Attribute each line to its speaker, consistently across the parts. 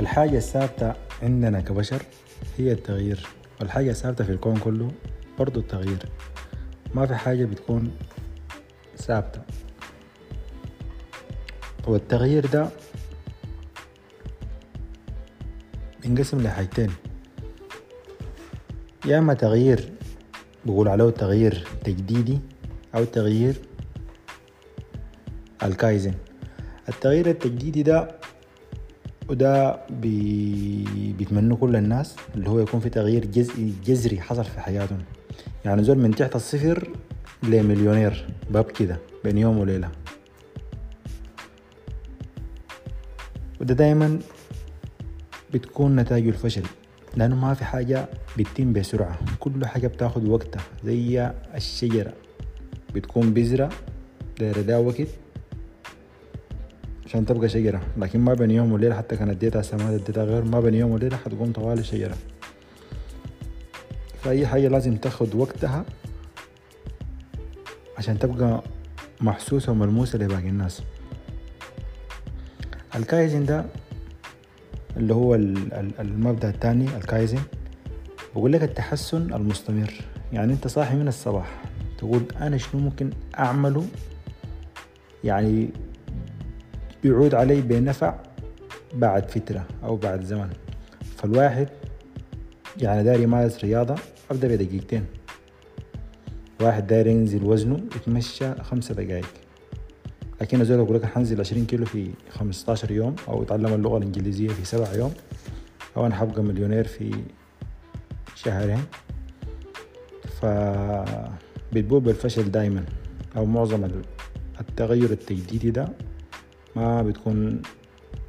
Speaker 1: الحاجة الثابتة عندنا كبشر هي التغيير. والحاجة الثابتة في الكون كله برضو التغيير. ما في حاجة بتكون ثابتة. والتغيير ده بينقسم لحاجتين. يا إما تغيير بقول عليه تغيير تجديدي أو تغيير الكايزن. التغيير التجديدي ده وده بي... بيتمنوا كل الناس اللي هو يكون في تغيير جزئي جذري حصل في حياتهم. يعني زول من تحت الصفر لمليونير باب كده بين يوم وليلة. وده دايما بتكون نتائج الفشل لأنه ما في حاجة بتتم بسرعة. كل حاجة بتاخد وقتها زي الشجرة. بتكون بذرة دايرة دا وقت عشان تبقى شجرة. لكن ما بين يوم وليلة حتى كان اديتها سماد اديتها غير ما بين يوم وليلة حتقوم طوالي شجرة فأي حاجة لازم تاخد وقتها عشان تبقى محسوسة وملموسة لباقي الناس. الكايزن ده اللي هو المبدأ الثاني الكايزن بقول لك التحسن المستمر. يعني انت صاحي من الصباح تقول أنا شنو ممكن أعمله؟ يعني بيعود علي بنفع بعد فترة أو بعد زمن. فالواحد يعني داير يمارس رياضة أبدأ بدقيقتين. واحد داير ينزل وزنه يتمشى خمسة دقايق. لكن زول أقول لك حنزل عشرين كيلو في خمستاشر يوم أو يتعلم اللغة الإنجليزية في سبع يوم أو أنا حبقى مليونير في شهرين. ف بتبوء بالفشل دايما. أو معظم التغير التجديدي ده ما بتكون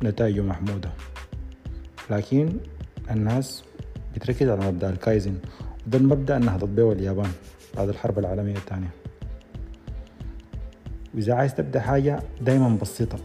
Speaker 1: نتائجه محمودة. لكن الناس بتركز على مبدأ الكايزن وده المبدأ إنها تطبيق اليابان بعد الحرب العالمية الثانية. وإذا عايز تبدأ حاجة دايما بسيطة.